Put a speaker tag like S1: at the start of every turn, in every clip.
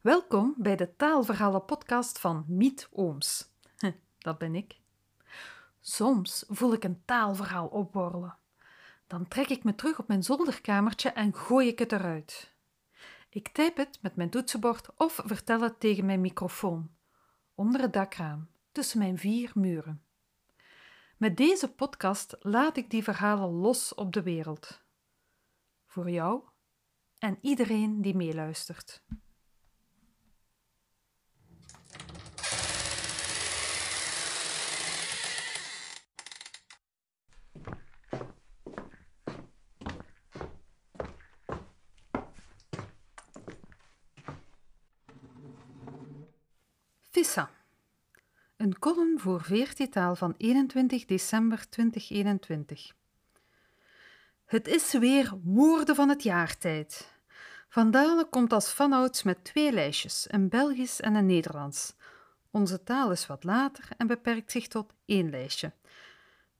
S1: Welkom bij de Taalverhalen podcast van Miet Ooms. Dat ben ik. Soms voel ik een taalverhaal opborrelen. Dan trek ik me terug op mijn zolderkamertje en gooi ik het eruit. Ik typ het met mijn toetsenbord of vertel het tegen mijn microfoon, onder het dakraam, tussen mijn vier muren. Met deze podcast laat ik die verhalen los op de wereld. Voor jou en iedereen die meeluistert. Een column voor Veertitaal van 21 december 2021. Het is weer woorden van het jaartijd. Van Dalen komt als vanouds met twee lijstjes, een Belgisch en een Nederlands. Onze taal is wat later en beperkt zich tot één lijstje.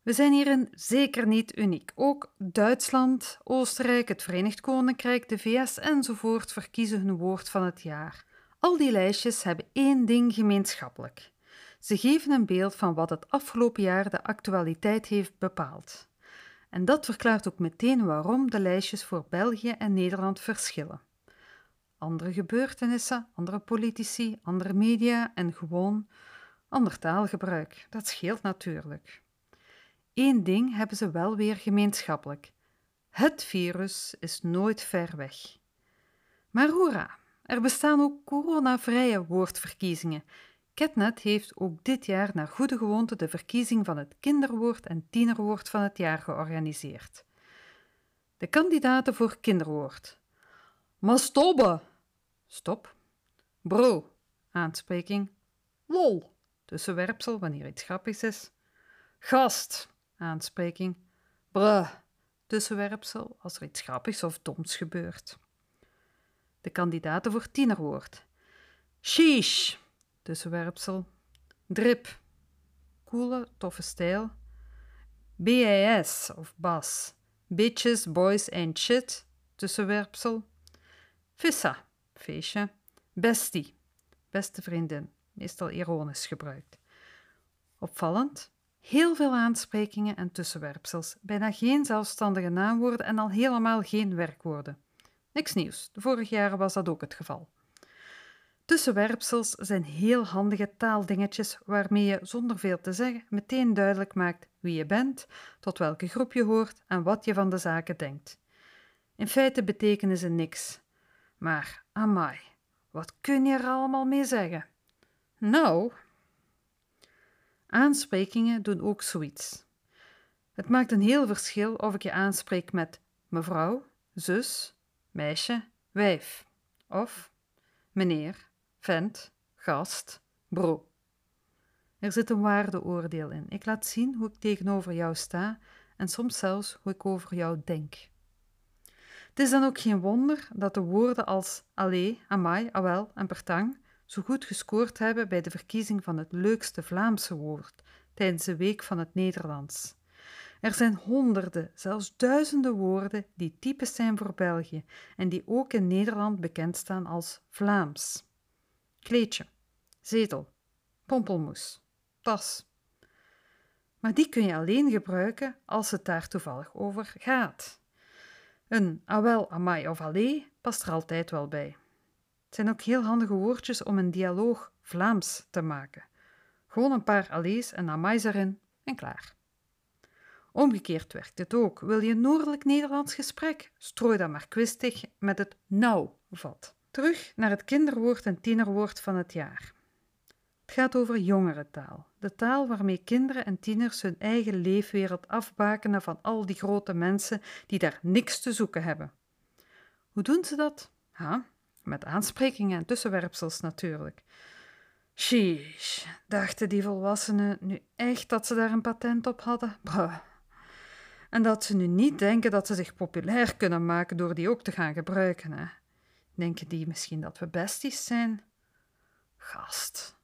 S1: We zijn hierin zeker niet uniek. Ook Duitsland, Oostenrijk, het Verenigd Koninkrijk, de VS enzovoort verkiezen hun woord van het jaar. Al die lijstjes hebben één ding gemeenschappelijk. Ze geven een beeld van wat het afgelopen jaar de actualiteit heeft bepaald. En dat verklaart ook meteen waarom de lijstjes voor België en Nederland verschillen. Andere gebeurtenissen, andere politici, andere media en gewoon ander taalgebruik. Dat scheelt natuurlijk. Eén ding hebben ze wel weer gemeenschappelijk. Het virus is nooit ver weg. Maar hoera, er bestaan ook coronavrije woordverkiezingen. Ketnet heeft ook dit jaar naar goede gewoonte de verkiezing van het kinderwoord en tienerwoord van het jaar georganiseerd. De kandidaten voor kinderwoord. Mastobbe. Stop. Bro. Aanspreking. Lol. Tussenwerpsel wanneer iets grappigs is. Gast. Aanspreking. Bruh. Tussenwerpsel als er iets grappigs of doms gebeurt de kandidaten voor tienerwoord. Sheesh, tussenwerpsel. Drip, coole, toffe stijl. BAS of BAS, bitches, boys and shit, tussenwerpsel. Vissa, feestje. Bestie, beste vriendin, meestal ironisch gebruikt. Opvallend, heel veel aansprekingen en tussenwerpsels, bijna geen zelfstandige naamwoorden en al helemaal geen werkwoorden. Niks nieuws, de vorige jaren was dat ook het geval. Tussenwerpsels zijn heel handige taaldingetjes waarmee je zonder veel te zeggen meteen duidelijk maakt wie je bent, tot welke groep je hoort en wat je van de zaken denkt. In feite betekenen ze niks. Maar, amai, wat kun je er allemaal mee zeggen? Nou, aansprekingen doen ook zoiets. Het maakt een heel verschil of ik je aanspreek met mevrouw, zus, meisje, wijf. Of meneer, vent, gast, bro. Er zit een waardeoordeel in. Ik laat zien hoe ik tegenover jou sta en soms zelfs hoe ik over jou denk. Het is dan ook geen wonder dat de woorden als allee, amai, awel en pertang zo goed gescoord hebben bij de verkiezing van het leukste Vlaamse woord tijdens de Week van het Nederlands. Er zijn honderden, zelfs duizenden woorden die typisch zijn voor België en die ook in Nederland bekend staan als Vlaams. Kleedje, zetel, pompelmoes, tas. Maar die kun je alleen gebruiken als het daar toevallig over gaat. Een awel, amai of allee past er altijd wel bij. Het zijn ook heel handige woordjes om een dialoog Vlaams te maken. Gewoon een paar allees en amais erin en klaar. Omgekeerd werkt het ook. Wil je noordelijk Nederlands gesprek? Strooi dan maar kwistig met het nou vat. Terug naar het kinderwoord en tienerwoord van het jaar. Het gaat over jongerentaal. De taal waarmee kinderen en tieners hun eigen leefwereld afbakenen van al die grote mensen die daar niks te zoeken hebben. Hoe doen ze dat? Ha, met aansprekingen en tussenwerpsels natuurlijk. Sheesh, dachten die volwassenen nu echt dat ze daar een patent op hadden? Bruh. En dat ze nu niet denken dat ze zich populair kunnen maken door die ook te gaan gebruiken. Hè? Denken die misschien dat we besties zijn? Gast.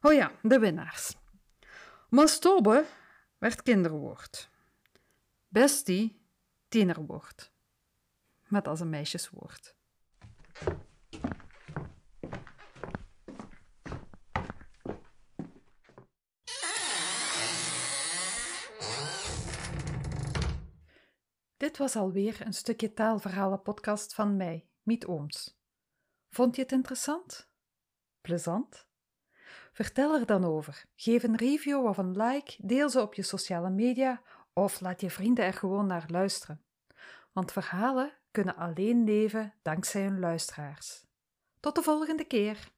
S1: Oh ja, de winnaars. Mastobe werd kinderwoord. Bestie, tienerwoord. Met als een meisjeswoord. Dit was alweer een stukje taalverhalen-podcast van mij, Miet Ooms. Vond je het interessant? Plezant? Vertel er dan over. Geef een review of een like, deel ze op je sociale media of laat je vrienden er gewoon naar luisteren. Want verhalen kunnen alleen leven dankzij hun luisteraars. Tot de volgende keer!